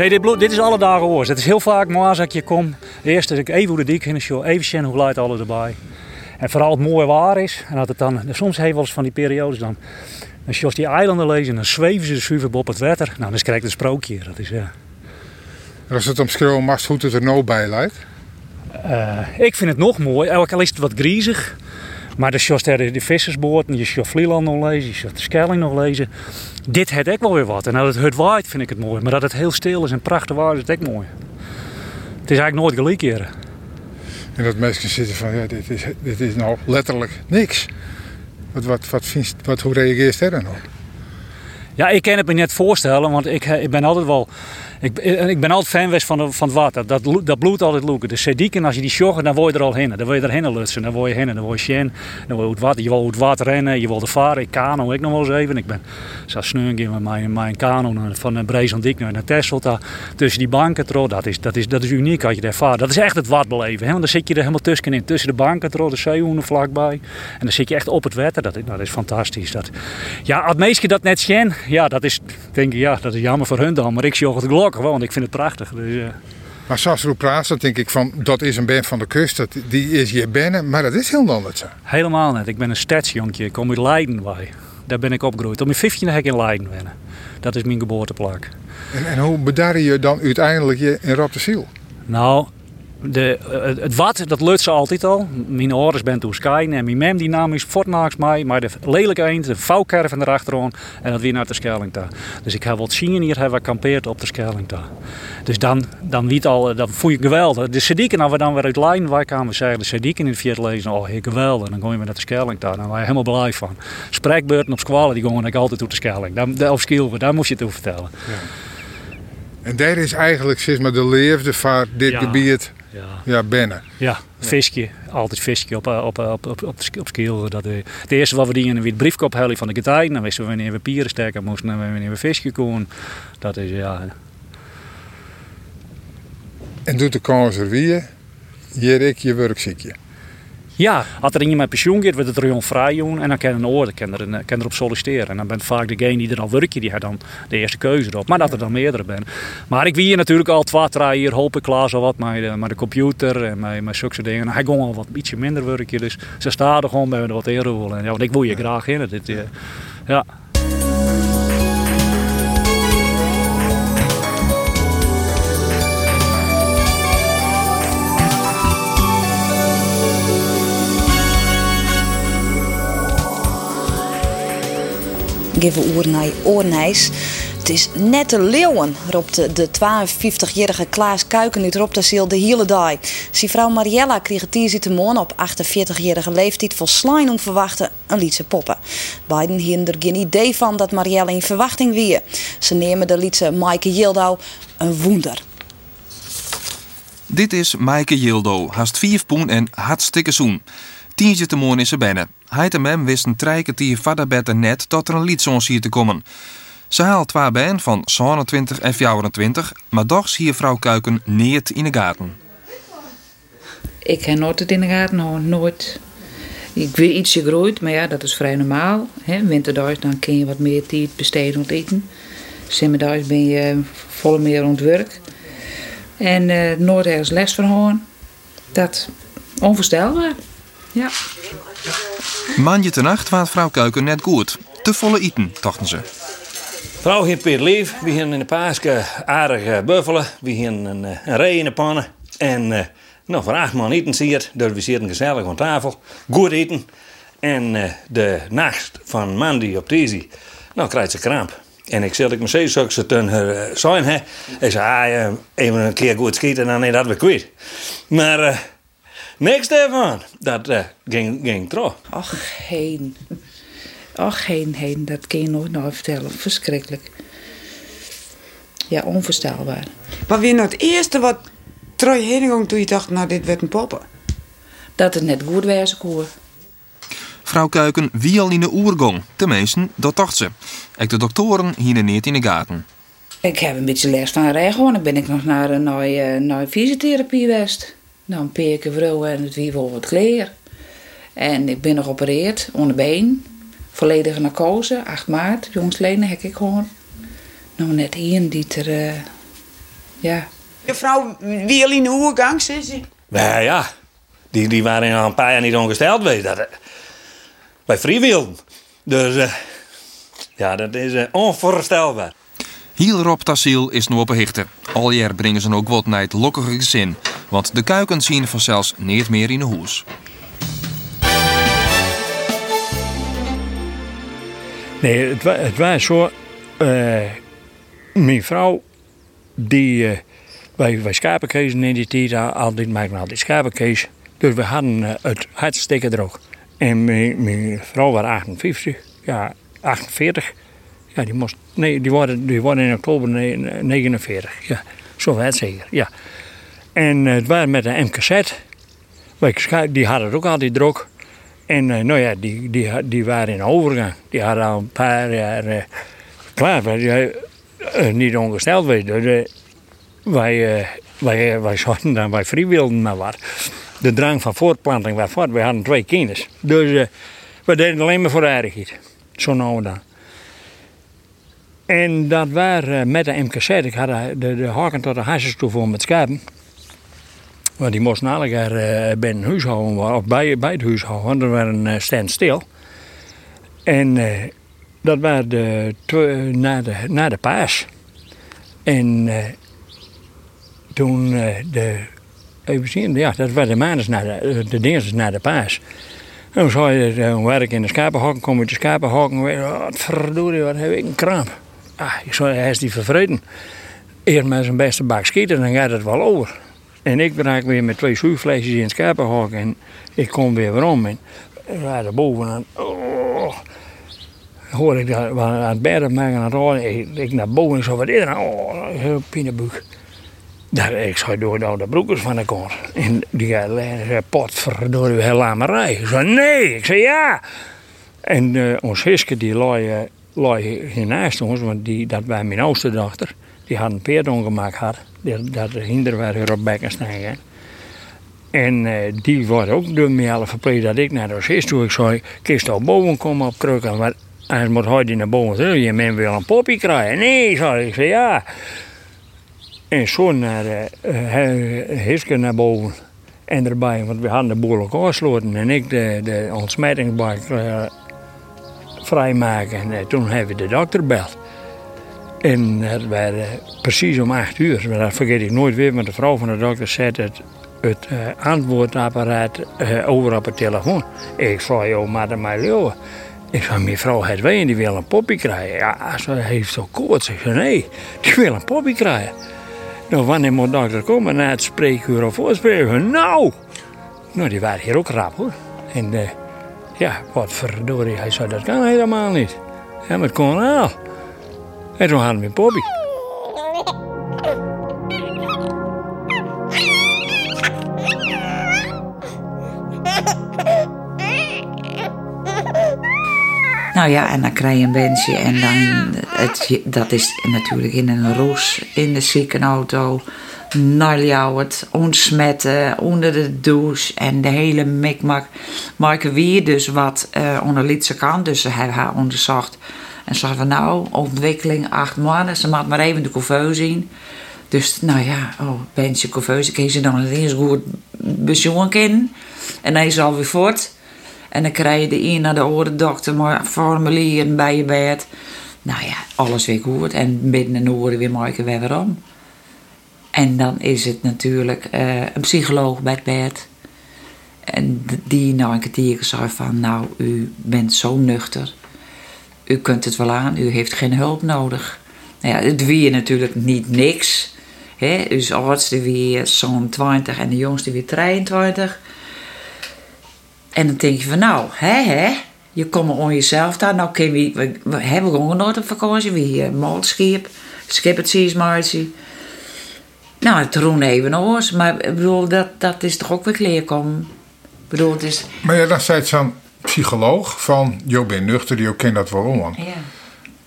Nee, dit, dit is alle dagen oors. Het is heel vaak maar als ik je kom. Eerst als ik even hoe de dik in de show, even zien hoe luidt alles erbij. En vooral het mooie waar is. En dat het dan, soms heeft wel eens van die periodes dan. Als je als die eilanden lezen, dan zweven ze zuiver op het water. Nou, dan krijg je een sprookje. Dat is, ja. En als het om schreeuwen mag, hoe het er nou bij lijkt. Eh, ik vind het nog mooi, ook al is het wat griezig. Maar de sjos de, de vissersboot, je sjos Vlieland nog lezen, je sjos de Schelling nog lezen. Dit heeft ook wel weer wat. En dat het hut waait vind ik het mooi. Maar dat het heel stil is en prachtig waar is het ook mooi. Het is eigenlijk nooit gelijk hier. En dat mensen zitten van, ja, dit is, dit is nou letterlijk niks. Wat, wat, wat, vindt, wat, hoe reageert daar dan op? Ja, ik kan het me net voorstellen, want ik, ik ben altijd wel... Ik, ik ben altijd fan geweest van, de, van het water. Dat, dat, bloed altijd loeken. De sedieken, als je die joggen, dan word je er al heen. Dan wil je erheen lutsen. Dan word je heen. Dan word je sjen. Dan wil je het water. Je wil het water rennen. Je wil er varen. Ik kano ik nog wel eens even. Ik ben zo sneun met mijn, mijn kano van Brezandiek naar naar Tesselta. Tussen die banken tro. Dat is, dat, is, dat is uniek als je dat ervaart. Dat is echt het watbeleven. Hè? Want dan zit je er helemaal tussenin. Tussen de banken tro, de zeehoenen vlakbij. En dan zit je echt op het water. Dat, nou, dat is fantastisch. Dat, ja, mensen dat net zien, ja, dat is, denk ik, ja, dat is jammer voor hun dan. Maar ik zie het gelukkig wel, want ik vind het prachtig. Dus, uh... Maar zoals Roep praat, dan denk ik van, dat is een band van de kust. Dat, die is hier binnen, maar dat is heel anders. Zo. Helemaal niet. Ik ben een stadsjonkje. Ik kom uit Leiden bij. Daar ben ik opgegroeid. Op mijn 15 heb ik in Leiden wennen. Dat is mijn geboorteplek. En, en hoe bedarre je dan uiteindelijk je in Rotterdam? Nou, de, het wat, dat lukt ze altijd al. Mijn ouders zijn toen Sky en mijn mem die naam is mij. Maar de lelijke eend, de vouwkerven erachterom en dat weer naar de Schelling daar. Dus ik heb wat zien hier, hebben we kampeerd op de Schelling daar. Dus dan, dan, niet al, dan voel je geweldig. De sedieken, als we dan weer uit Lijn, wij kwamen zeggen, de sedieken in het vierde lezen, oh heel geweldig. Dan kom je weer naar de Schelling daar, daar waren je helemaal blij van. Spreekbeurten op squallen, die gingen ik altijd op de. Daar, daar, of Skielver, daar moest je het over vertellen. Ja. En daar is eigenlijk zeg maar, de leefde van dit Ja. gebied Ja. ja, binnen. Ja, visje. Altijd visje op, op, op, op, op, op skiel. Dat, eh, het eerste wat we deden, het briefkop hellen van de getij. Dan wisten we wanneer we pieren sterken moesten en wanneer we visje konden. Dat is, ja... En doet de kans er weer, hier ik je werkziekje. Ja, als er iemand met pensioen gaat, wordt het er vrij doen. En dan kan een oor, kan er, een- kan erop solliciteren. En dan bent vaak degene die er al werkt, die heeft dan de eerste keuze erop. Maar dat er dan meerdere zijn. Maar ik wie hier natuurlijk al twee, drie hier, hoop ik klaar zo wat met de, met de computer en met, met zulke dingen. En hij ging al wat ietsje minder werken. Dus ze staan er gewoon bij er wat in rollen. En ja, want ik wil je graag in. Dit, eh, ja. Geven oer naar Oornijs. Het is net de leeuwen, roept de- de 52-jarige Klaas Kuiken uit Roptasiel de hele dag. Zijn vrouw Mariella kreeg het hier morgen op 48-jarige leeftijd om verwachten een liedse poppen. Beiden hadden er geen idee van dat Mariella in verwachting wie. Ze nemen de liedse Maaike Jildau een woender. Dit is Maaike Jildo, haast vier poen en hartstikke zoen. Tientje te mooi is ze binnen. Hij en mem wisten drie kwartier vader beter net tot er een liedzons hier te komen. Ze haalt twee ben van 27 en 24, maar toch zie je vrouw Kuiken neert in de gaten. Ik heb nooit het in de gaten houden, nooit. Ik weet ietsje groeit, maar ja, dat is vrij normaal. Hè? Winterdags dan kun je wat meer tijd besteden aan eten. Zomerdags ben je volle meer aan werk. En eh, nooit ergens les van. Dat onvoorstelbaar. Ja. Maandje te nacht waart vrouw Kuiken net goed. Te volle eten, dachten ze. Vrouw heeft Peer Leef. We hebben in de paaske aardig eh, buffelen. We hebben een, eh, een ree in de pannen. En eh, nou, voor acht man eten hier. Dus we zitten gezellig aan tafel. Goed eten. En de nacht van Mandy op deze, nou krijgt ze kramp. En ik zeg, ik me steeds ze toen haar zijn, hè. Ik zei, ah, even een keer goed schieten en dan is dat weer kwijt. Maar uh, niks daarvan. Dat uh, ging, ging trouw. Och, heen. Och, heen, heen. Dat kan je nooit nog vertellen. Verschrikkelijk. Ja, onvoorstelbaar. Wat weer nou het eerste wat Troy heen toen je dacht, nou, dit werd een poppen? Dat het net goed was, koer. Vrouw Kuiken wie al in de oergong. Tenminste, dat dacht ze. Ik de doktoren hier niet in de gaten. Ik heb een beetje les van regen. Dan ben ik nog naar een naar, naar fysiotherapie geweest. Nou, een paar keer vrouw en het wie wat kleer. En ik ben nog geopereerd, onder been. Volledige narcose, 8 maart. Jongsleden heb ik gewoon. Nou, net hier, die er... Uh, ja. De vrouw wie al in de oergang, zei ze? Ja, ja. Die, die waren al een paar jaar niet ongesteld geweest. Dat, bij vrijwilden. Dus uh, ja, dat is uh, onvoorstelbaar. Heel Rob Tassiel is nu op een hichte. Al jaar brengen ze ook wat naar het lokkige gezin. Want de kuikens zien vanzelfs niet meer in de hoes. Nee, het, het was zo. Uh, mijn vrouw, die. Uh, wij, wij schapenkezen in die tijd, altijd maken altijd schapenkees. Dus we hadden uh, het hartstikke droog. En mijn, mijn vrouw was 58, ja, 48. Ja, die, moest, nee, die, worden, die worden in oktober 49. Ja, zo werd zeker, ja. En het waren met een MKZ. Die hadden ook altijd druk. En uh, nou ja, die, die, die waren in overgang. Die hadden al een paar jaar uh, klaar. Die, uh, niet ongesteld wij, wij, wij zouden dan bij maar wat de drang van voortplanting was voort. We hadden twee kinderen. Dus we deden alleen maar voor aardigheid. Zo nou dan. En dat waren met de MKZ. Ik had de, de haken tot de hasjes toe voor met schapen. Want die moesten alle keer uh, bij een huishouden, of bij, bij het huishouden, want er waren uh, standstil. En dat waren de, na, de, na de paas. En toen de Even zien, ja, dat was de maandag naar de, de dinsdag naar de paas. En toen je werk in de schapenhokken, kom je de schapenhokken, wat verdorie, wat heb ik een kramp. Ah, ik zei, hij is die vervreden. Eerst met zijn beste bak schieten, dan gaat het wel over. En ik raak weer met twee zuurflesjes in het schapenhok en ik kom weer weer om. En we er bovenaan, oh, hoor ik dat aan het bedden maken aan het. Ik, naar boven en zo, wat is er? Oh, heel pijnenbuik. Daar, ik zou door de broekers van de kant. En die zei, potverdorie, heel lamerij. Ik zei, nee. Ik zei, ja. En uh, ons Hiske, die lag, uh, hier naast ons, want die, dat was mijn oudste dochter. Die had een peert ongemaakt had. Dat hinder waar op bekken snijden. En uh, die wordt ook door mij alle verpleegd dat ik naar de Hiske toe. Ik zei, kist al boven komen op krukken. Maar hij moet heute naar boven. Je men wil een poppy krijgen. Nee, zei ik. zei, ja. En zo naar uh, naar boven. En erbij, want we hadden de boel ook afgesloten. En ik de, de ontsmettingsbak uh, vrijmaken. En toen hebben we de dokter gebeld. En het was precies om acht uur. Dat vergeet ik nooit weer, want de vrouw van de dokter zette het, het antwoordapparaat over op het telefoon. Ik zei, joh, maar mij leeuwen. Ik zei, mijn vrouw heeft wij en die wil een poppy krijgen. Ja, ze heeft zo koorts. Ik zei, nee, die wil een poppy krijgen. Nou, wanneer moet dokter komen na het spreekuur of voorspreekuur? Nou! Nou, die waren hier ook rap hoor. En uh, ja, wat verdorie, hij zei dat kan helemaal niet. Ja, maar het kon wel. En toen hadden we Bobby. Nou ja, en dan krijg je een wensje en dan, het, dat is natuurlijk in een roes, in de ziekenauto, het ontsmetten, onder de douche en de hele mikmak. Marken wie dus wat uh, onder Lietse kan, dus hebben haar onderzocht. En ze van nou, ontwikkeling acht maanden, ze moet maar even de couveuse zien. Dus nou ja, oh, wensje couveuse, kun je ze dan eens goed kennen. En dan is alweer voort. En dan krijg je de een naar de andere dokter, maar formulieren bij je bed. Nou ja, alles weer goed. En binnen een uur weer maken we weer om. En dan is het natuurlijk uh, een psycholoog bij het bed. En die nou een kwartier zei van, nou, u bent zo nuchter. U kunt het wel aan, u heeft geen hulp nodig. Nou ja, het wie natuurlijk niet niks. Hè? Dus oudste wie zo'n 20 en de jongste wie 23. En dan denk je van nou, hè hè, je komt on jezelf daar. Nou, we, we, we hebben gewoon nooit op vakantie. We hier malschip, skip het seasmartie. Nou, het roen even oors. Maar ik bedoel, dat, dat is toch ook weer kleer komen. Ik bedoel, het is... Maar ja, dan zei zo'n psycholoog van, je bent nuchter, je kent dat wel om. Ja.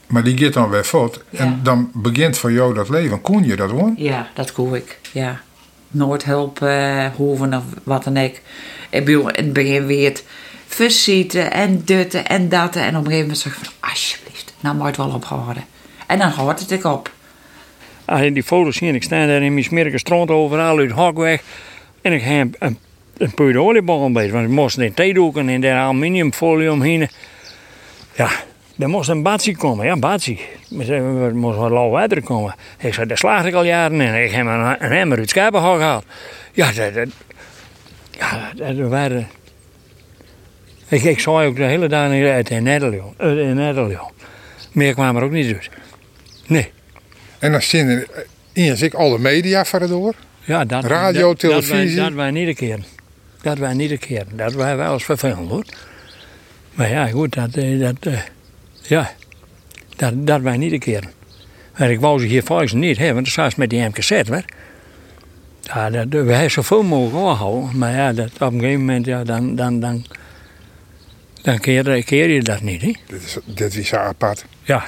Maar die gaat dan weer voort. En dan begint voor jou dat leven. Kon je dat hoor? Ja, dat kon ik. Ja. Nooit hulp eh, hoeven of wat dan ook. Ik bedoel, in het begin weer het versieten en dutten en datten. En op een gegeven moment zeg ik van, alsjeblieft, nou moet je het wel ophouden. En dan houdt het ik op. Als je die foto's ziet, ik sta daar in mijn smerige strand overal uit hak weg. En ik heb een, een, puur oliebal een beetje. Want ik moest in theedoeken en daar aluminiumfolie omheen. Ja, er moest een batsie komen. Ja, batsie. Er moest wat lauw water komen. Ik zei, daar slaag ik al jaren in. Ik heb een, een emmer uit Schapenhal gehaald. Ja, dat, dat, ja, dat waren... Ik, ik zag ook de hele dag uit in Nederland. In Nederland. Meer kwam er ook niet uit. Nee. En dan zien er ik alle media verder. Ja, dat, Radio, dat, televisie. Dat, dat wij niet een keer. Dat wij niet een keer. Dat wij wel eens vervelend hoor. Maar ja, goed, dat, dat, uh, ja, dat, dat wij niet een keer. Maar ik wou ze hier volgens niet hebben, want dat met die MKZ. Ja, dat, we hebben zoveel mogelijk aanhouden. Maar ja, dat, op een gegeven moment, ja, dan, dan, dan, dan keer, keer je dat niet, hè. Dit is, dit is apart. Ja.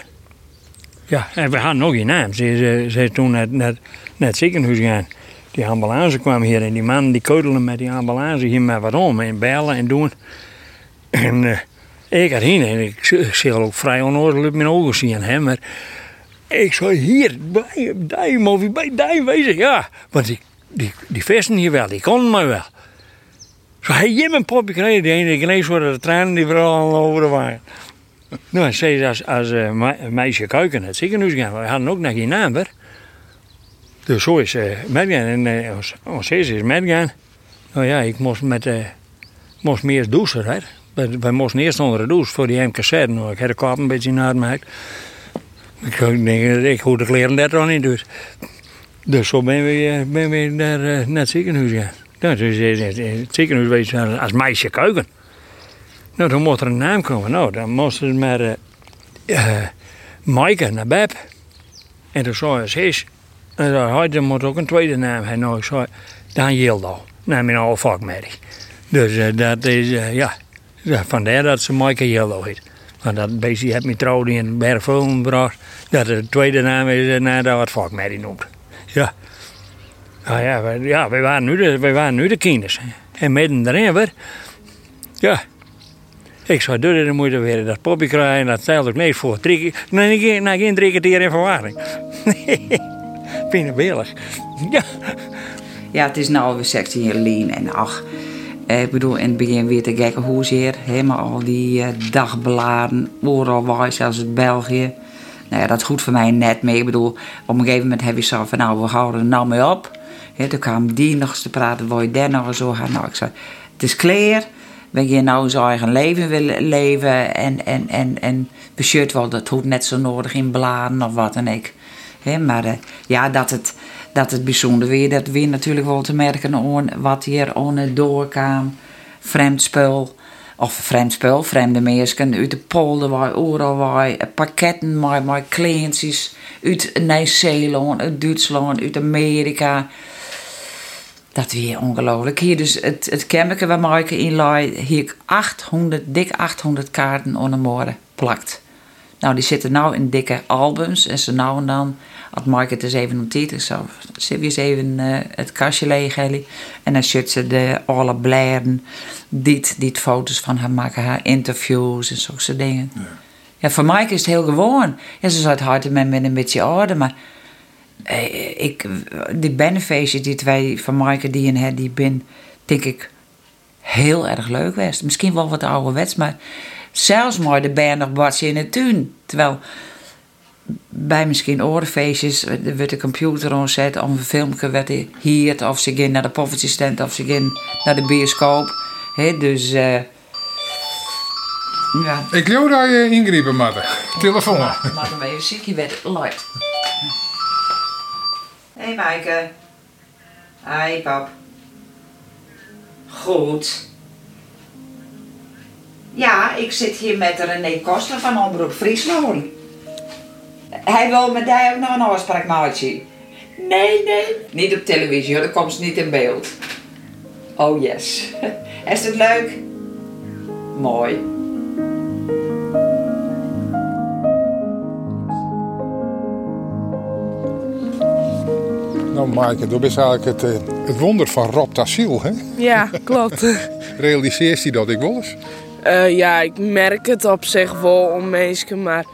Ja, en we hadden nog geen naam. Ze, ze, ze toen naar, naar, naar het ziekenhuis gaan. Die ambulance kwam hier en die man die keutelde met die ambulance hier maar wat om. En bellen en doen. En uh, ik had heen en ik zie ook vrij onnodig mijn ogen zien. Hè, maar ik zei hier, bij, bij, moet bij die wezen. Ja, want die, die, die vesten hier wel, die konden maar wel. Zo, hij je een popje gekregen. Die ene ineens worden de tranen die vooral over de wagen. Nou, zei als, als uh, meisje kuiken het ziekenhuis gaan. We hadden ook nog geen naam, hè. Dus zo is uh, metgaan. En uh, ons, ons is metgaan. Nou ja, ik moest met... Uh, moest meer douchen, hè. Wij, wij moesten eerst onder de douche voor die MKZ. Nou, ik heb de kop een beetje naar gemaakt. Ik denk, ik hoe de kleren dat dan niet dus. Dus zo ben we, ben we naar, naar het ziekenhuis gaan. Nou, dus het ziekenhuis je als meisje kuiken. Nou, dan moest er een naam komen. Nou, dan moest er maar uh, uh, Maaike naar Beb. En toen zei ze, dan dan moet ook een tweede naam hebben. Nou, ik zei, Dan Yildo. Nou, mijn oude vakmerrie. Dus uh, dat is, ja, vandaar dat ze Maaike Yildo heet. Want dat beestje heeft me trouwd in Bergvullen gebracht. Dat de tweede naam is nadat wat vakmerrie noemt. Ja. Nou ja, ja, wij waren nu de, wij waren nu de kinders. En midden erin weer. Ja. Ik zou door de moeite weer dat poppy krijgen. Dat stelde ik niet voor. Drie, nee, geen, geen drie kwartier in verwarring. Ja. Ja, het is nou weer 16 jaar lien. En ach, ik bedoel, in het begin weer te gekke hoezeer. Helemaal al die uh, dagbladen. Overal waar, zelfs het België. Nou ja, dat is goed voor mij net mee. Ik bedoel, op een gegeven moment heb je zo van, nou, we houden er nou mee op. Ja, toen kwam die nog eens te praten, wil je daar nog eens zo gaan? Nou, ik zei, het is klaar. Ben je nou zijn eigen leven willen leven en, en, en, en besjeut wel, dat hoeft net zo nodig in bladen of wat dan ik. Maar uh, ja, dat het, dat het bijzonder weer, dat weer natuurlijk wel te merken wat hier onder doorkwam. Vreemd spul, of vreemd spul, vreemde mensen uit de polder, waar, overal waar, pakketten met, met kleintjes uit Nieuw-Zeeland, uit Duitsland, uit Amerika. Dat weer ongelooflijk. Hier dus het, het campje waar Maaike in lag, hier ik 800, dik 800 kaarten onder morgen plakt. Nou, die zitten nou in dikke albums en ze nou en dan, Maaike het eens even noteert, ik zou ze eens even uh, het kastje leeg En dan zit ze de alle blaren, dit, dit foto's van haar maken, haar interviews en zulke dingen. Ja. ja, voor Maaike is het heel gewoon. Ja, ze het hard met, met een beetje orde, maar ik, die benefeestjes die wij van Maaike die en die ben, denk ik heel erg leuk geweest. Misschien wel wat ouderwets, maar zelfs maar de band nog in het tuin. Terwijl bij misschien orenfeestjes werd de computer onzet of een filmpje werd hier of ze gaan naar de poffertjestent of ze gaan naar de bioscoop. He, dus uh, Ja. Ik wil daar je ingrijpen, Matte. Telefoon. Maar dan ben je ziek, je werd luid. Hé hey, Maaike. Hi pap. Goed. Ja, ik zit hier met René Koster van Omroep Friesland. Hij wil met jou ook nog een afspraak maken. Nee, nee. Niet op televisie, hoor. dan komt ze niet in beeld. Oh yes. Is het leuk? Mooi. Nou, Maaike, dat is eigenlijk het, eh, het wonder van Rob Tassiel, hè? Ja, klopt. Realiseert hij dat ik wel eens? Eh, ja, ik merk het op zich wel om mensen, maar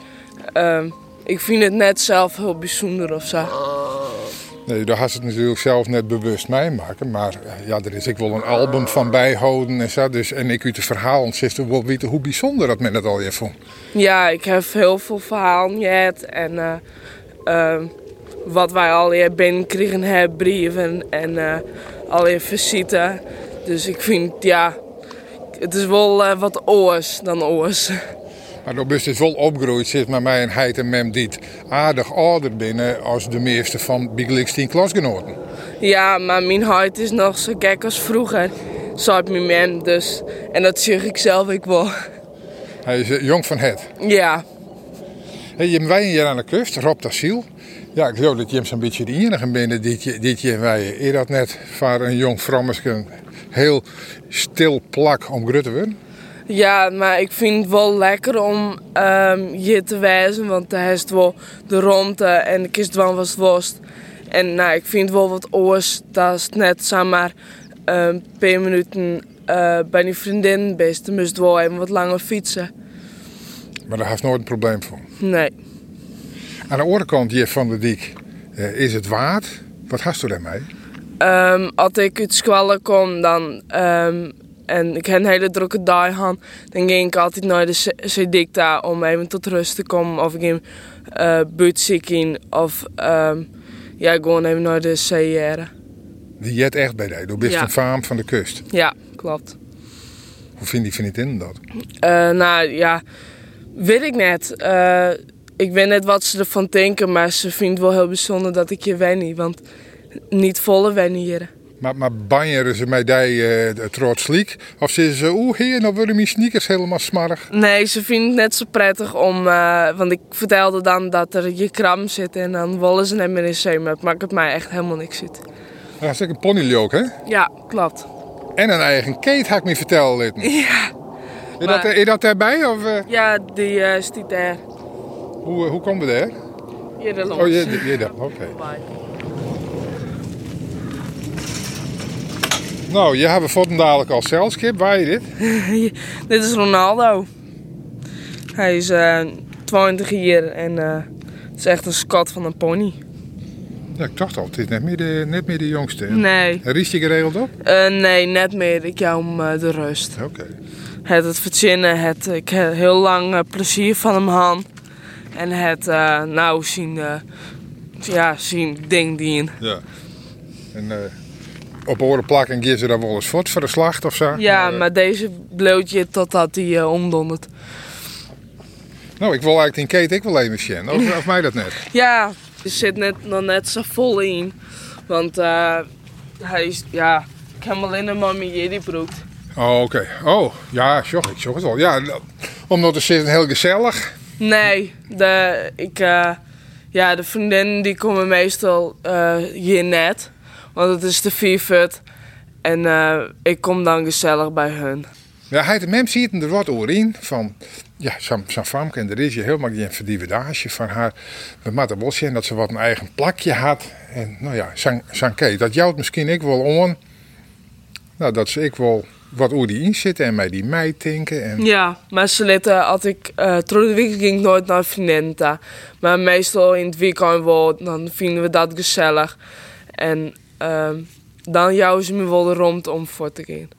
ehm, ik vind het net zelf heel bijzonder of zo. Nee, daar had het natuurlijk zelf net bewust meemaken. Maar eh, ja, er is ik wel een album van bijhouden en zo. Dus, en ik uit de verhalen zit er wel weten hoe bijzonder dat men het al je vond. Ja, ik heb heel veel verhalen gehad en eh, ehm, wat wij al hier binnenkregen hebben, brieven en uh, al je visite. Dus ik vind, ja, het is wel eh, wat oors dan oors. Maar dan is het wel opgegroeid zit met mij en heid en mem die aardig ouder binnen als de meeste van Big 10 klasgenoten. Ja, maar mijn huid is nog zo gek als vroeger. Zei mijn man, dus. En dat zeg ik zelf ik wel. Hij is eh, jong van het. Ja. Hey, je wij hier aan de kust, Rob Tassiel. Ja, ik geloof dat je hem zo'n beetje de enige binnen dit je, dit je wij. Is dat net voor een jong vrouwensken heel stil plak om grut te worden? Ja, maar ik vind het wel lekker om um, je te wijzen, want daar is wel de ronde en de kist van was worst. En nou, ik vind wel wat oors, dat is net zeg maar een paar minuten uh, bij die vriendin best. Dan moest wel even wat langer fietsen. Maar daar heeft nooit een probleem voor? Nee. Aan de andere kant hier van de dik uh, is het waard. Wat hast u daarmee? Um, als ik uit squallen kom, dan um, en ik heb een hele drukke dag gehad, dan ging ik altijd naar de Sedicta om even tot rust te komen. Of ik ging uh, buurtzieking of um, ja, gewoon even naar de CR. Die jet echt bij jou? Du bent Ja. een faam van de kust. Ja, klopt. Hoe vindt die vriendin dat? Uh, nou ja, weet ik net. Uh, ik weet net wat ze ervan denken, maar ze vindt wel heel bijzonder dat ik hier wen. Want niet volle wennen hier. Maar, maar banjeren ze met die uh, trots sliek? Of zeggen ze, oeh heer, nou worden mijn sneakers helemaal smarrig? Nee, ze vindt het net zo prettig om... Uh, want ik vertelde dan dat er je kram zit en dan willen ze net meer in zee. Maar het maakt het mij echt helemaal niks uit. Ja, dat is een ponyleuk, hè? Ja, klopt. En een eigen keet, had ik me vertellen laten. Ja. Is, maar... dat, is dat daarbij? Of, uh... Ja, die uh, stiet daar. Hoe, hoe komen we daar? Hier de Oh, je, je daar, oké. Okay. Nou, je hebt voor dadelijk al zelfskip. Waar je dit? dit is Ronaldo. Hij is uh, 20 jaar en uh, het is echt een skat van een pony. Ja, ik dacht al, het is net meer de, net meer de jongste. Hè? Nee. Riest je geregeld op? Uh, nee, net meer. Ik jou om uh, de rust. Oké. Okay. Het het verzinnen, het, ik heb heel lang plezier van hem gehad. En het nou zien, ja, zien ding dien. Ja. En op oren plakken en ze dan wel eens voort voor de slacht of zo? Ja, maar, maar deze blootje totdat hij uh, omdondert. Nou, ik wil eigenlijk in Kate ik wel even zien. Of, of mij dat net? Ja, er zit net, nog net zo vol in. Want uh, hij is, ja, ik heb alleen een mami die broekt. Oh, oké. Okay. Oh, ja, zocht ik zocht het wel. Ja, omdat er zit heel gezellig. Nee, de, ik, uh, ja, de vriendinnen die komen meestal uh, hier net. Want het is de vierfut. En uh, ik kom dan gezellig bij hun. Ja, hij de mem ziet er wat in van... Ja, zo'n zo famke en er is je helemaal geen verdividage van haar. We moeten wel zien dat ze wat een eigen plakje had. En nou ja, zo'n Kate, dat jouwt misschien ik wel om. Nou, dat ze ik wel wat over die in zitten en mij die meid denken. En... Ja, maar ze letten, als ik uh, de week ging nooit naar vriendinnen. Maar meestal in het weekend wel, dan vinden we dat gezellig. En uh, dan jouwen ze me wel de rond om voor te gaan.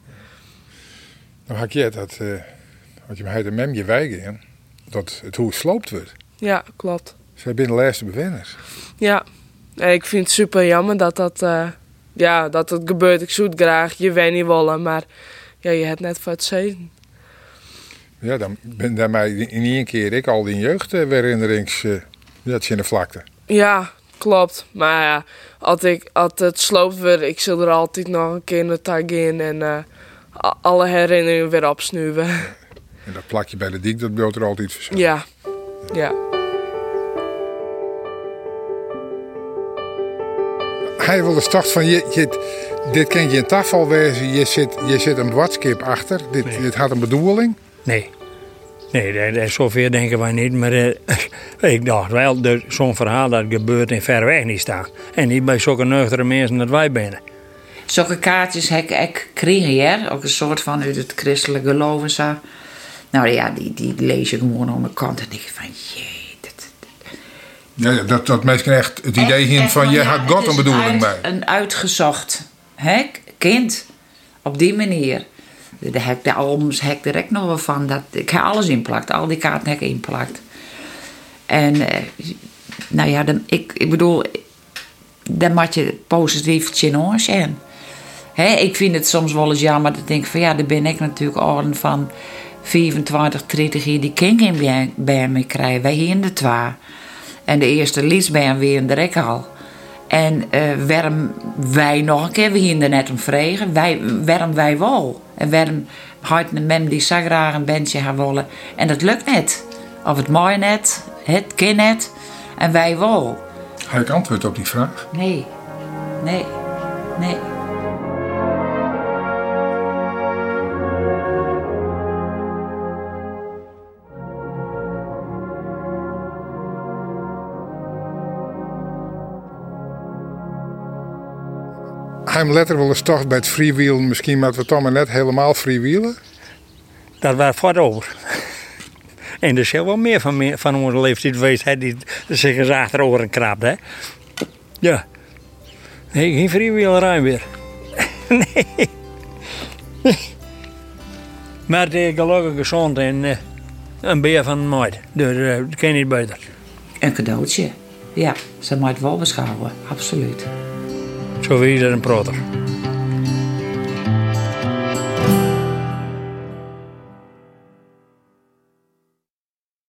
Dan had je dat, uh, wat je mij de mem je wijgen, dat het hoe sloopt wordt. Ja, klopt. Zij binnen de laatste bewenners. Ja, en ik vind het super jammer dat dat, uh, ja, dat het gebeurt. Ik zou het graag, je weet niet willen, maar ja, je hebt net voor het zeven. Ja, dan ben daarmee in één keer ik al die jeugdherinnerings... Uh, ja, het in de vlakte. Ja, klopt. Maar ja, als, ik, als het sloopt weer, ik zal er altijd nog een keer naar tag in en uh, alle herinneringen weer opsnuwen. En dat plakje bij de dik, dat beeld er altijd voor Ja, ja. Hij wil de start van, je, je, dit kan je een tafel wezen, je zit, je zit een watskip achter, dit, dit had een bedoeling? Nee. Nee, dat, dat, zover denken wij niet. Maar uh, ik dacht wel, zo'n verhaal dat gebeurt in ver weg niet staan. En niet bij zulke nuchtere mensen dat wij binnen. Zulke kaartjes heb ik gekregen, ja? ook een soort van uit het christelijke geloof en zo. Nou ja, die, die lees je gewoon aan de kant en denk je van, jee. Ja, dat, dat mensen echt het idee in van, je had God een bedoeling bij. Een uitgezocht hè, kind, op die manier. De hek, de albums hek direct nog wel van. Dat, ik alles inplakt. Al die ik inplakt. En eh, nou ja, dan, ik, ik bedoel, dan moet je positief tjenoor zijn. Ik vind het soms wel eens jammer dat ik denk van ja, daar ben ik natuurlijk orden van 25, 30 jaar die kind bij, bij me krijgen. Wij hier in de twee. En de eerste liesbaan weer in de rek al. En uh, waarom wij nog een keer, we hier net om vregen, wij, waarom wij wel. En waarom had een mem die zo graag een bandje gaan willen. En dat lukt net. Of het mooi net, het kind net. En wij wel. Ga ik antwoord op die vraag? Nee. Nee. Nee. Hij letter wel eens toch bij het freewheelen, misschien maar we toch maar net helemaal freewheelen? Dat was voor over. En er zijn wel meer van, van onze leeftijd geweest hè, die zich eens achterover krabt. Hè? Ja. Nee, geen freewheelerij meer. nee. Maar de gelukkig gezond en uh, een beer van de Dus uh, dat kan niet beter. Een cadeautje. Ja, ze moet wel beschouwen. Absoluut. që vijë në prodhër.